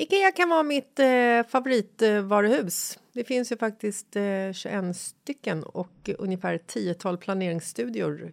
Ikea kan vara mitt eh, favoritvaruhus. Det finns ju faktiskt eh, 21 stycken och ungefär ett tiotal planeringsstudior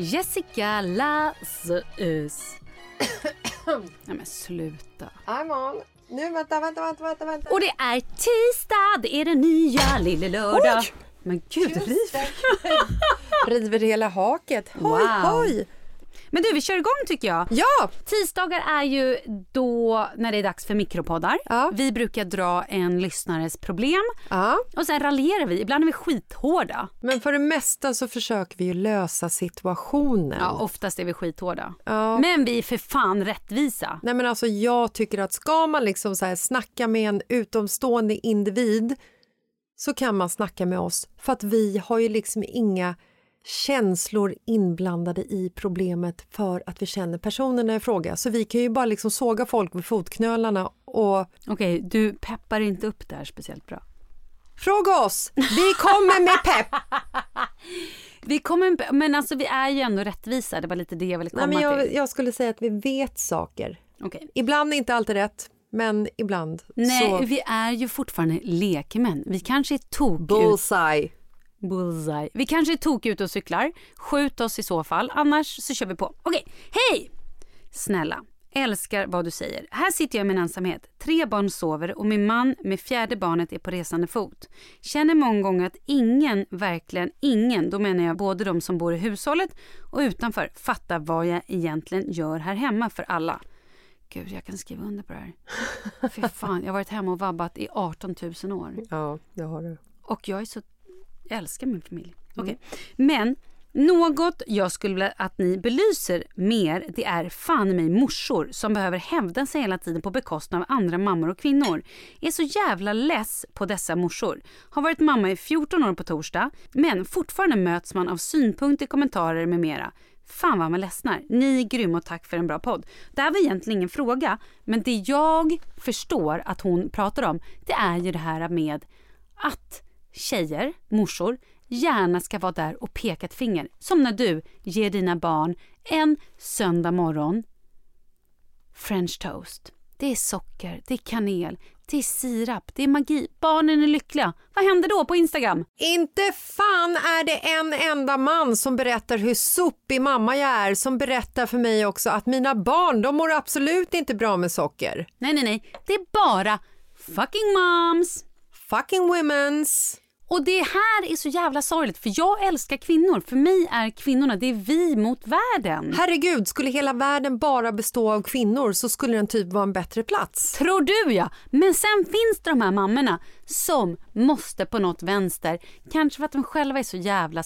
Jessica Lazarus. Nej men sluta. I'm on. Nu, vänta, vänta, vänta, vänta, vänta. Och det är tisdag, det är den nya lille lördag. Oj! Men gud, riv. River hela haket. Hoj, Wow. hoj! Men du, vi kör igång tycker jag. Ja! Tisdagar är ju då när det är dags för mikropoddar. Ja. Vi brukar dra en lyssnares problem ja. och sen raljerar vi. Ibland är vi skithårda. Men för det mesta så försöker vi ju lösa situationen. Ja, oftast är vi skithårda. Ja. Men vi är för fan rättvisa. Nej men alltså jag tycker att ska man liksom så här snacka med en utomstående individ så kan man snacka med oss för att vi har ju liksom inga känslor inblandade i problemet för att vi känner personerna i fråga. Så vi kan ju bara liksom såga folk vid fotknölarna och Okej, du peppar inte upp det här speciellt bra. fråga oss. Vi kommer med pepp! Vi kommer, men alltså vi är ju ändå rättvisa. Det var lite det jag ville komma Nej, men jag, till. jag skulle säga att vi vet saker. Okej. Ibland är inte alltid rätt, men ibland Nej, så... vi är ju fortfarande lekmän. Vi kanske är tok. Bullseye. Bullseye. Vi kanske är tokiga ute och cyklar. Skjut oss i så fall. Annars så kör vi på. Okej, hej! Snälla, älskar vad du säger. Här sitter jag i min ensamhet. Tre barn sover och min man med fjärde barnet är på resande fot. Känner många gånger att ingen, verkligen ingen, då menar jag både de som bor i hushållet och utanför, fattar vad jag egentligen gör här hemma för alla. Gud, jag kan skriva under på det här. Fy fan, jag har varit hemma och vabbat i 18 000 år. Ja, det har du. Och jag är så... Jag älskar min familj. Okej. Men något jag skulle vilja att ni belyser mer det är fan mig morsor som behöver hävda sig hela tiden på bekostnad av andra mammor och kvinnor. Är så jävla less på dessa morsor. Har varit mamma i 14 år på torsdag men fortfarande möts man av synpunkter, kommentarer med mera. Fan vad man ledsnar. Ni är grymma och tack för en bra podd. Det här var egentligen ingen fråga men det jag förstår att hon pratar om det är ju det här med att tjejer, morsor, gärna ska vara där och peka ett finger. Som när du ger dina barn en söndag morgon french toast. Det är socker, det är kanel, det är sirap, det är magi. Barnen är lyckliga. Vad händer då på Instagram? Inte fan är det en enda man som berättar hur sopig mamma jag är som berättar för mig också att mina barn de mår absolut inte bra med socker. Nej, nej, nej. Det är bara fucking moms. Fucking women's. Och det här är så jävla sorgligt för jag älskar kvinnor. För mig är kvinnorna, det är vi mot världen. Herregud, skulle hela världen bara bestå av kvinnor så skulle den typ vara en bättre plats. Tror du ja. Men sen finns det de här mammorna som måste på något vänster, kanske för att de själva är så jävla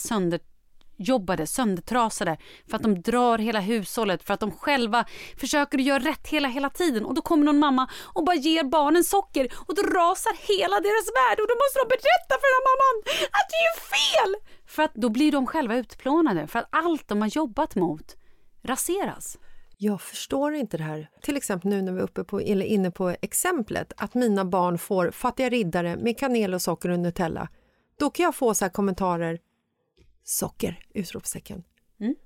jobbade söndertrasade, för att de drar hela hushållet, för att de själva försöker göra rätt hela, hela tiden. Och då kommer någon mamma och bara ger barnen socker och då rasar hela deras värld och då måste de berätta för den här mamman att det är fel! För att då blir de själva utplånade, för att allt de har jobbat mot raseras. Jag förstår inte det här. Till exempel nu när vi är uppe på, eller inne på exemplet att mina barn får fattiga riddare med kanel och socker och Nutella. Då kan jag få så här kommentarer. Socker! Utropstecken.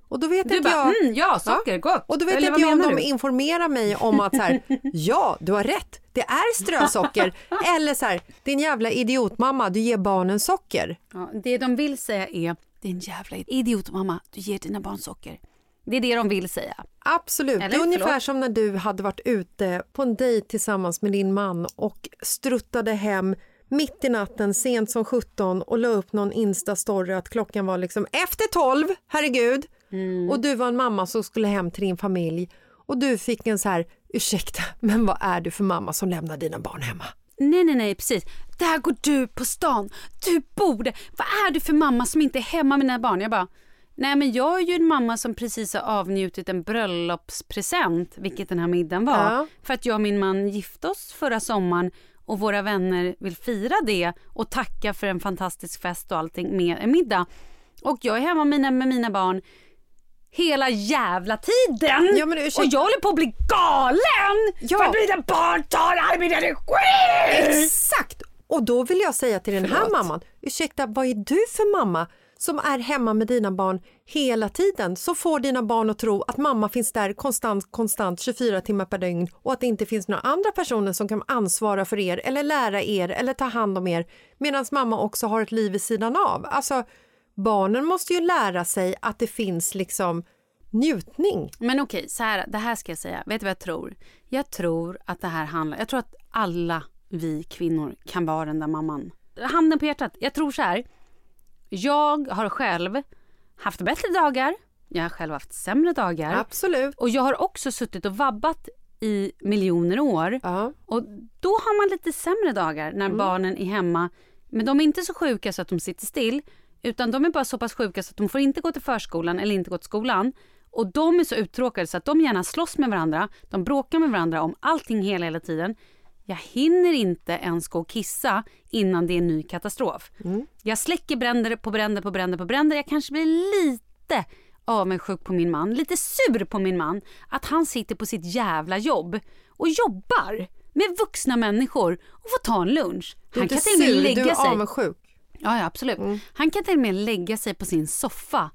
Och då vet Mm. Du inte bara, jag... mm, ja, socker, gott. Och då vet Eller inte jag om de du? informerar mig om att så här, ja, du har rätt, det är strösocker. Eller så här, din jävla idiotmamma, du ger barnen socker. Ja, det de vill säga är, din jävla idiot mamma, du ger dina barn socker. Det är det de vill säga. Absolut. Eller? det är ungefär Förlåt. som när du hade varit ute på en dejt tillsammans med din man och struttade hem mitt i natten, sent som 17 och la upp någon Insta-story att klockan var liksom efter 12, herregud. Mm. Och du var en mamma som skulle hem till din familj och du fick en så här, ursäkta, men vad är du för mamma som lämnar dina barn hemma? Nej, nej, nej, precis. Där går du på stan. Du borde... Vad är du för mamma som inte är hemma med dina barn? Jag bara, nej men jag är ju en mamma som precis har avnjutit en bröllopspresent, vilket den här middagen var. Ja. För att jag och min man gifte oss förra sommaren och våra vänner vill fira det och tacka för en fantastisk fest och allting med en middag. Och jag är hemma med mina, med mina barn hela jävla tiden! Ja, men och jag håller på att bli galen! Ja. För att mina barn tar all min energi! Exakt! Och då vill jag säga till den här Förlåt. mamman, ursäkta, vad är du för mamma som är hemma med dina barn hela tiden? Så får dina barn att tro att mamma finns där konstant, konstant 24 timmar per dygn och att det inte finns några andra personer som kan ansvara för er eller lära er eller ta hand om er medan mamma också har ett liv vid sidan av. Alltså, barnen måste ju lära sig att det finns liksom njutning. Men okej, så här, det här ska jag säga. Vet du vad jag tror? Jag tror att det här handlar... Jag tror att alla vi kvinnor kan vara den där mamman. Handen på hjärtat. Jag tror så här. Jag har själv haft bättre dagar. Jag har själv haft sämre dagar. Absolut. Och jag har också suttit och vabbat i miljoner år. Ja. Och då har man lite sämre dagar när barnen är hemma. Men de är inte så sjuka så att de sitter still. Utan de är bara så pass sjuka så att de får inte gå till förskolan eller inte gå till skolan. Och de är så uttråkade så att de gärna slåss med varandra. De bråkar med varandra om allting hela, hela tiden. Jag hinner inte ens gå och kissa innan det är en ny katastrof. Jag släcker bränder på bränder på bränder på bränder. Jag kanske blir lite avundsjuk på min man, lite sur på min man att han sitter på sitt jävla jobb och jobbar med vuxna människor och får ta en lunch. Du är Han kan till med sur, lägga du är sig. avundsjuk. Ja, ja, absolut. Mm. Han kan till och med lägga sig på sin soffa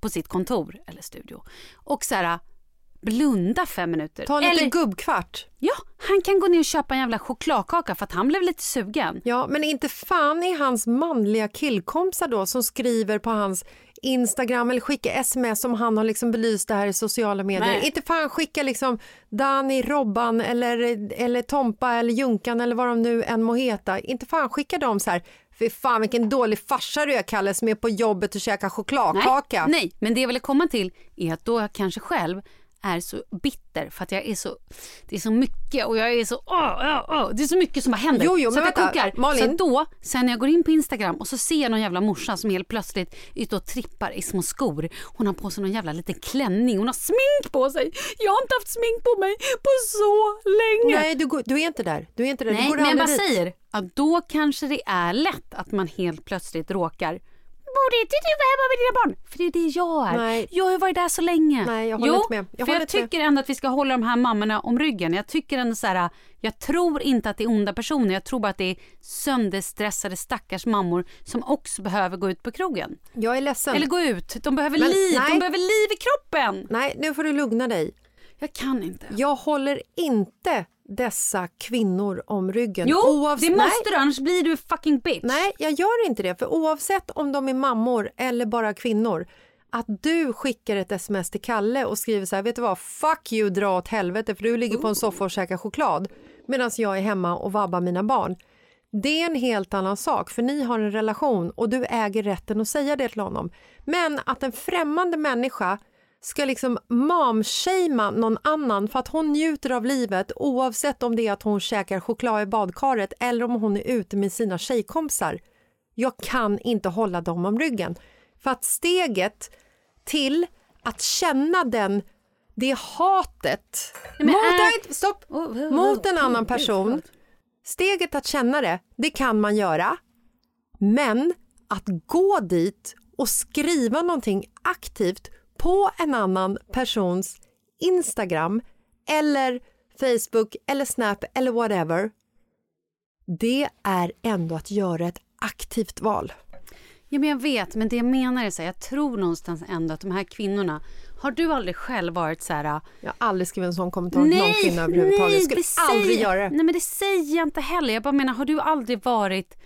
på sitt kontor eller studio och så här blunda fem minuter. Ta en eller, gubbkvart. ja, han kan gå ner och köpa en jävla chokladkaka för att han blev lite sugen. Ja, men inte fan är hans manliga killkompisar då som skriver på hans Instagram eller skickar sms om han har liksom belyst det här i sociala medier. Nej. Inte fan skicka liksom Dani, Robban eller, eller Tompa eller Junkan eller vad de nu än må heta. Inte fan skicka dem så här. Fy fan vilken dålig farsa du är Kalle som är på jobbet och käkar chokladkaka. Nej, nej, men det jag ville komma till är att då kanske själv är så bitter för att jag är så, det är så mycket och jag är så, åh, åh, åh, det är så mycket som bara händer. Jo, jo, så men att jag vänta, kokar. Malin. Så då, sen när jag går in på Instagram och så ser jag någon jävla morsa som helt plötsligt är ute och trippar i små skor. Hon har på sig någon jävla liten klänning, hon har smink på sig. Jag har inte haft smink på mig på så länge. Nej, du, går- du är inte där. Du är inte där. Nej, men jag bara dit. säger att då kanske det är lätt att man helt plötsligt råkar Borde inte du vara hemma med dina barn? För det är det jag är. Nej. Jag har varit där så länge. Nej, jag håller jo, inte med. Jag för jag inte med. tycker ändå att vi ska hålla de här mammorna om ryggen. Jag tycker ändå så här, jag tror inte att det är onda personer. Jag tror bara att det är sönderstressade stackars mammor som också behöver gå ut på krogen. Jag är ledsen. Eller gå ut. De behöver Men liv. nej. De behöver liv i kroppen. Nej, nu får du lugna dig. Jag kan inte. Jag håller inte dessa kvinnor om ryggen. Jo, Oavs- det nej, måste du annars blir du fucking bitch. Nej, jag gör inte det. För oavsett om de är mammor eller bara kvinnor att du skickar ett sms till Kalle och skriver så här, vet du vad, fuck you, dra åt helvete för du ligger på en soffa och käkar choklad medan jag är hemma och vabbar mina barn. Det är en helt annan sak, för ni har en relation och du äger rätten att säga det till honom. Men att en främmande människa ska liksom momshamea någon annan för att hon njuter av livet oavsett om det är att hon käkar choklad i badkaret eller om hon är ute med sina tjejkompisar. Jag kan inte hålla dem om ryggen. För att steget till att känna den, det hatet men mot, en, stopp, Oh, oh, oh, mot en oh, annan gud, person. Steget att känna det, det kan man göra. Men att gå dit och skriva någonting aktivt på en annan persons Instagram eller Facebook eller Snap eller whatever. Det är ändå att göra ett aktivt val. Ja, men jag vet, men det jag menar är så här, jag tror någonstans ändå att de här kvinnorna, har du aldrig själv varit så här, Jag har aldrig skrivit en sån kommentar till någon kvinna överhuvudtaget. Jag skulle aldrig säger- göra det. Nej, men det säger jag inte heller. Jag bara menar, har du aldrig varit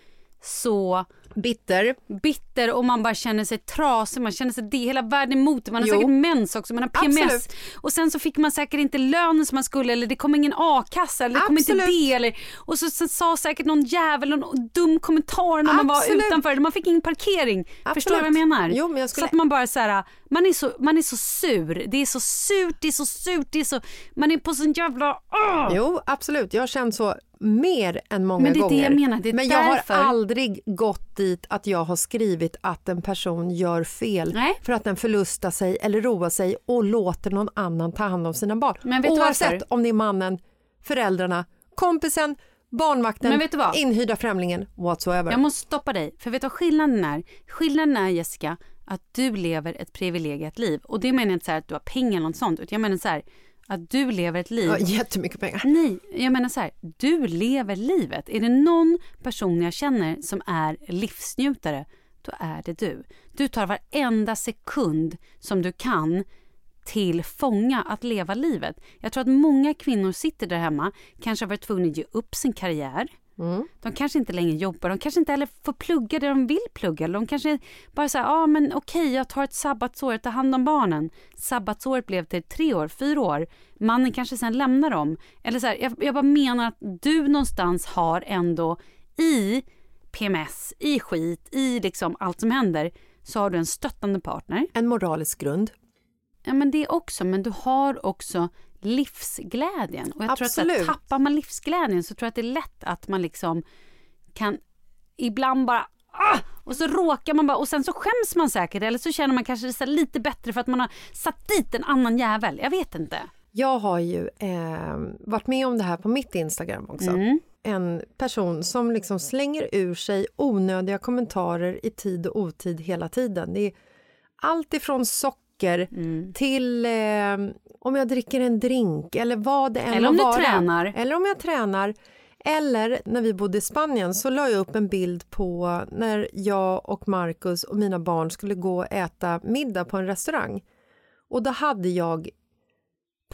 så Bitter. bitter och man bara känner sig trasig, man känner sig det, hela världen emot. Man har Jo. säkert mens också, man har PMS. Absolut. Och sen så fick man säkert inte lönen som man skulle eller det kom ingen a-kassa eller det kom inte Absolut. det. Eller, och så, så sa säkert någon jävel någon dum kommentar när man var Absolut. utanför. Man fick ingen parkering. Förstår du Absolut. vad jag menar? Jo, men jag skulle- Så att man bara så här, man är så, man är så sur. Det är så surt, det är så surt, det är så, man är på sån jävla... Åh! Jo, absolut. Jag har känt så mer än många Men gånger. jag menar, Men jag har därför. aldrig gått dit att jag har skrivit att en person gör fel Nej. för att den förlustar sig eller roar sig och låter någon annan ta hand om sina barn. Men vet Oavsett varför? om det är mannen, föräldrarna, kompisen, barnvakten, Men vet du vad? inhyrda främlingen, whatsoever. Jag måste stoppa dig, för vet du vad skillnaden är? Skillnaden är Jessica, att du lever ett privilegierat liv. Och det menar jag inte så här att du har pengar eller något sånt, utan jag menar så här att du lever ett liv har jättemycket pengar. Nej, jag menar så här, du lever livet. Är det någon person jag känner som är livsnjutare, då är det du. Du tar varenda sekund som du kan till fånga att leva livet. Jag tror att många kvinnor sitter där hemma, kanske har varit tvungna att ge upp sin karriär. De kanske inte längre jobbar, de kanske inte heller får plugga det de vill plugga. De kanske bara säger, ja ah, men okej jag tar ett sabbatsår, jag tar hand om barnen. Sabbatsåret blev till tre år, fyra år. Mannen kanske sen lämnar dem. Eller så här, jag, jag bara menar att du någonstans har ändå i PMS, i skit, i liksom allt som händer, så har du en stöttande partner. En moralisk grund. Ja men det också, men du har också livsglädjen. Och jag tror att så här, Absolut. tappar man livsglädjen så tror jag att det är lätt att man liksom kan ibland bara ah! och så råkar man bara och sen så skäms man säkert eller så känner man kanske sig lite bättre för att man har satt dit en annan jävel. Jag vet inte. Jag har ju eh, varit med om det här på mitt Instagram också. Mm. En person som liksom slänger ur sig onödiga kommentarer i tid och otid hela tiden. Det är allt ifrån socker Mm. till eh, om jag dricker en drink eller vad det än Eller om du tränar. Eller om jag tränar. Eller när vi bodde i Spanien så la jag upp en bild på när jag och Marcus och mina barn skulle gå och äta middag på en restaurang. Och då hade jag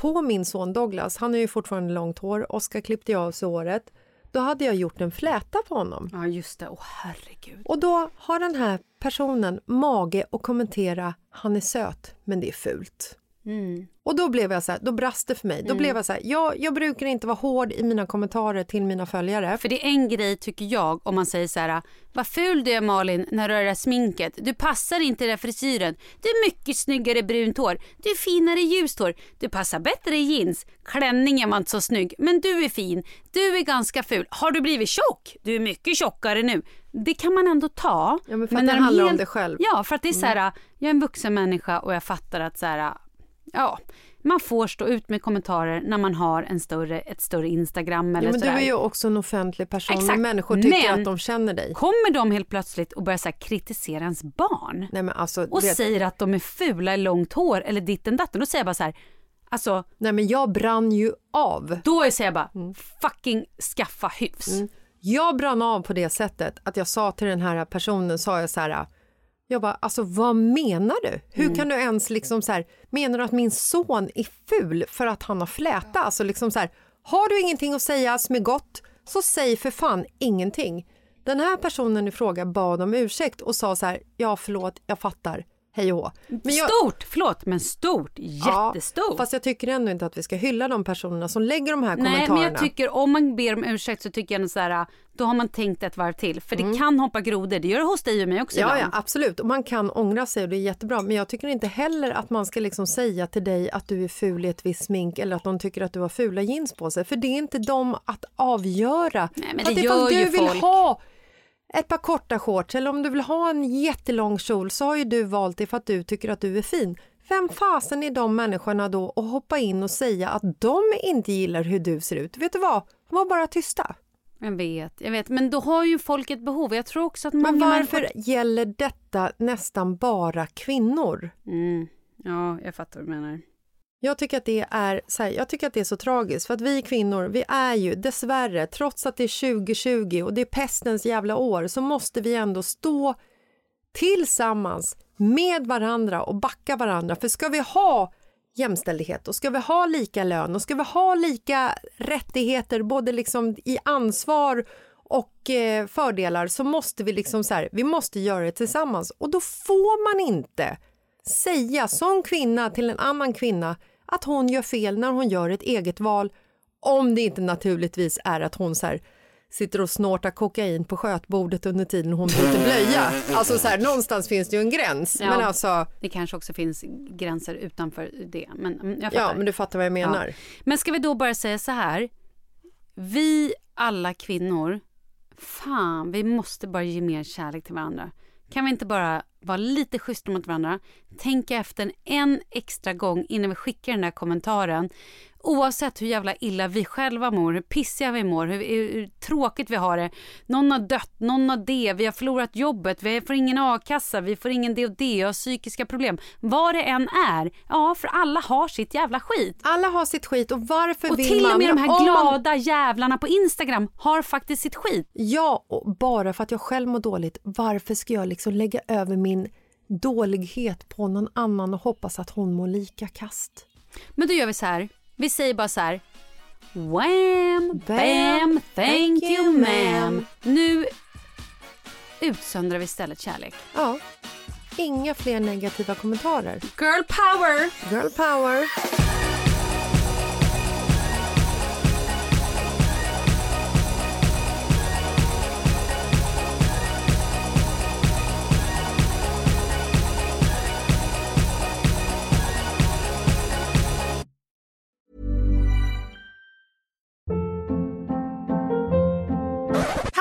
på min son Douglas, han har ju fortfarande långt hår, Oskar klippte jag av sig håret. Då hade jag gjort en fläta på honom. Ja, just det. Åh, herregud. Och då har den här personen mage att kommentera han är söt, men det är fult. Mm. Och då blev jag så här, då brast det för mig. Då blev jag så här, jag, jag brukar inte vara hård i mina kommentarer till mina följare. För det är en grej tycker jag om man säger så här, vad ful du är Malin när du har det där sminket. Du passar inte i den frisyren. Du är mycket snyggare brunt hår. Du är finare ljust hår. Du passar bättre i jeans. Klänningen var inte så snygg, men du är fin. Du är ganska ful. Har du blivit tjock? Du är mycket tjockare nu. Det kan man ändå ta. Ja, men för att när det de handlar om helt- dig själv. Ja, för att det är så här, jag är en vuxen människa och jag fattar att så här, ja, man får stå ut med kommentarer när man har en större, ett större Instagram eller Ja, men du sådär. är ju också en offentlig person Exakt. människor tycker Men- att de känner dig. Kommer de helt plötsligt och börjar så kritisera ens barn Nej, men alltså, och vet, säger att de är fula i långt hår eller ditten datten, då säger jag bara så här, alltså nej, men jag brann ju av. då säger jag bara Mm. fucking skaffa hyfs. Jag brann av på det sättet att jag sa till den här personen, sa jag så här, jag bara, alltså vad menar du? Hur Mm. kan du ens liksom så här, menar du att min son är ful för att han har fläta? Alltså liksom så här, har du ingenting att säga som är gott, så säg för fan ingenting. Den här personen i fråga bad om ursäkt och sa så här, ja förlåt, jag fattar, hej och hå. Men jag, Stort, förlåt, men stort, jättestort. Ja, fast jag tycker ändå inte att vi ska hylla de personerna som lägger de här Nej, kommentarerna. men jag tycker om man ber om ursäkt så tycker jag så här, då har man tänkt ett varv till. För det kan hoppa grodor, det gör det hos dig och mig också Mm. Ja, ja, ibland. absolut. Och man kan ångra sig och det är jättebra. Men jag tycker inte heller att man ska liksom säga till dig att du är ful i ett visst smink eller att de tycker att du har fula jeans på sig. För det är inte dem att avgöra. Nej, men att det gör du ju vill folk. ha ett par korta shorts eller om du vill ha en jättelång kjol så har ju du valt det för att du tycker att du är fin. Vem fasen är de människorna då att hoppa in och säga att de inte gillar hur du ser ut? Vet du vad? Var bara tysta. Jag vet, jag vet. Men då har ju folk ett behov. Jag tror också att Men varför människor... gäller detta nästan bara kvinnor? Mm. Ja, jag fattar vad du menar. Jag tycker, att det är, så här, jag tycker att det är så tragiskt för att vi kvinnor, vi är ju dessvärre, trots att det är 2020 och det är pestens jävla år, så måste vi ändå stå tillsammans med varandra och backa varandra. För ska vi ha jämställdhet och ska vi ha lika lön och ska vi ha lika rättigheter både liksom i ansvar och eh, fördelar så måste vi liksom så här, vi måste göra det tillsammans och då får man inte säga som kvinna till en annan kvinna att hon gör fel när hon gör ett eget val om det inte naturligtvis är att hon så här, sitter och snortar kokain på skötbordet under tiden hon byter blöja. Alltså så här, någonstans finns det ju en gräns. Ja. Men alltså, Det kanske också finns gränser utanför det. Men mm, jag fattar. ja men du fattar vad jag menar. Ja. Men ska vi då bara säga så här. Vi alla kvinnor, fan, vi måste bara ge mer kärlek till varandra. Kan vi inte bara vara lite schyssta mot varandra? Tänka efter en, extra gång innan vi skickar den där kommentaren. Oavsett hur jävla illa vi själva mår, hur pissiga vi mår, hur, hur, tråkigt vi har det. Någon har dött, någon har det, vi har förlorat jobbet, vi får ingen a-kassa, vi får ingen det och det, jag har psykiska problem. Vad det än är, ja, för alla har sitt jävla skit. Alla har sitt skit och varför Och vill till man... och med de här om man- glada jävlarna på Instagram har faktiskt sitt skit. Ja, och bara för att jag själv mår dåligt, varför ska jag liksom lägga över min dålighet på någon annan och hoppas att hon mår lika kast? Men då gör vi så här. Vi säger bara så här. Wham, bam, Bam, thank you ma'am. Nu utsöndrar vi istället kärlek. Ja, inga fler negativa kommentarer. Girl power! Girl power!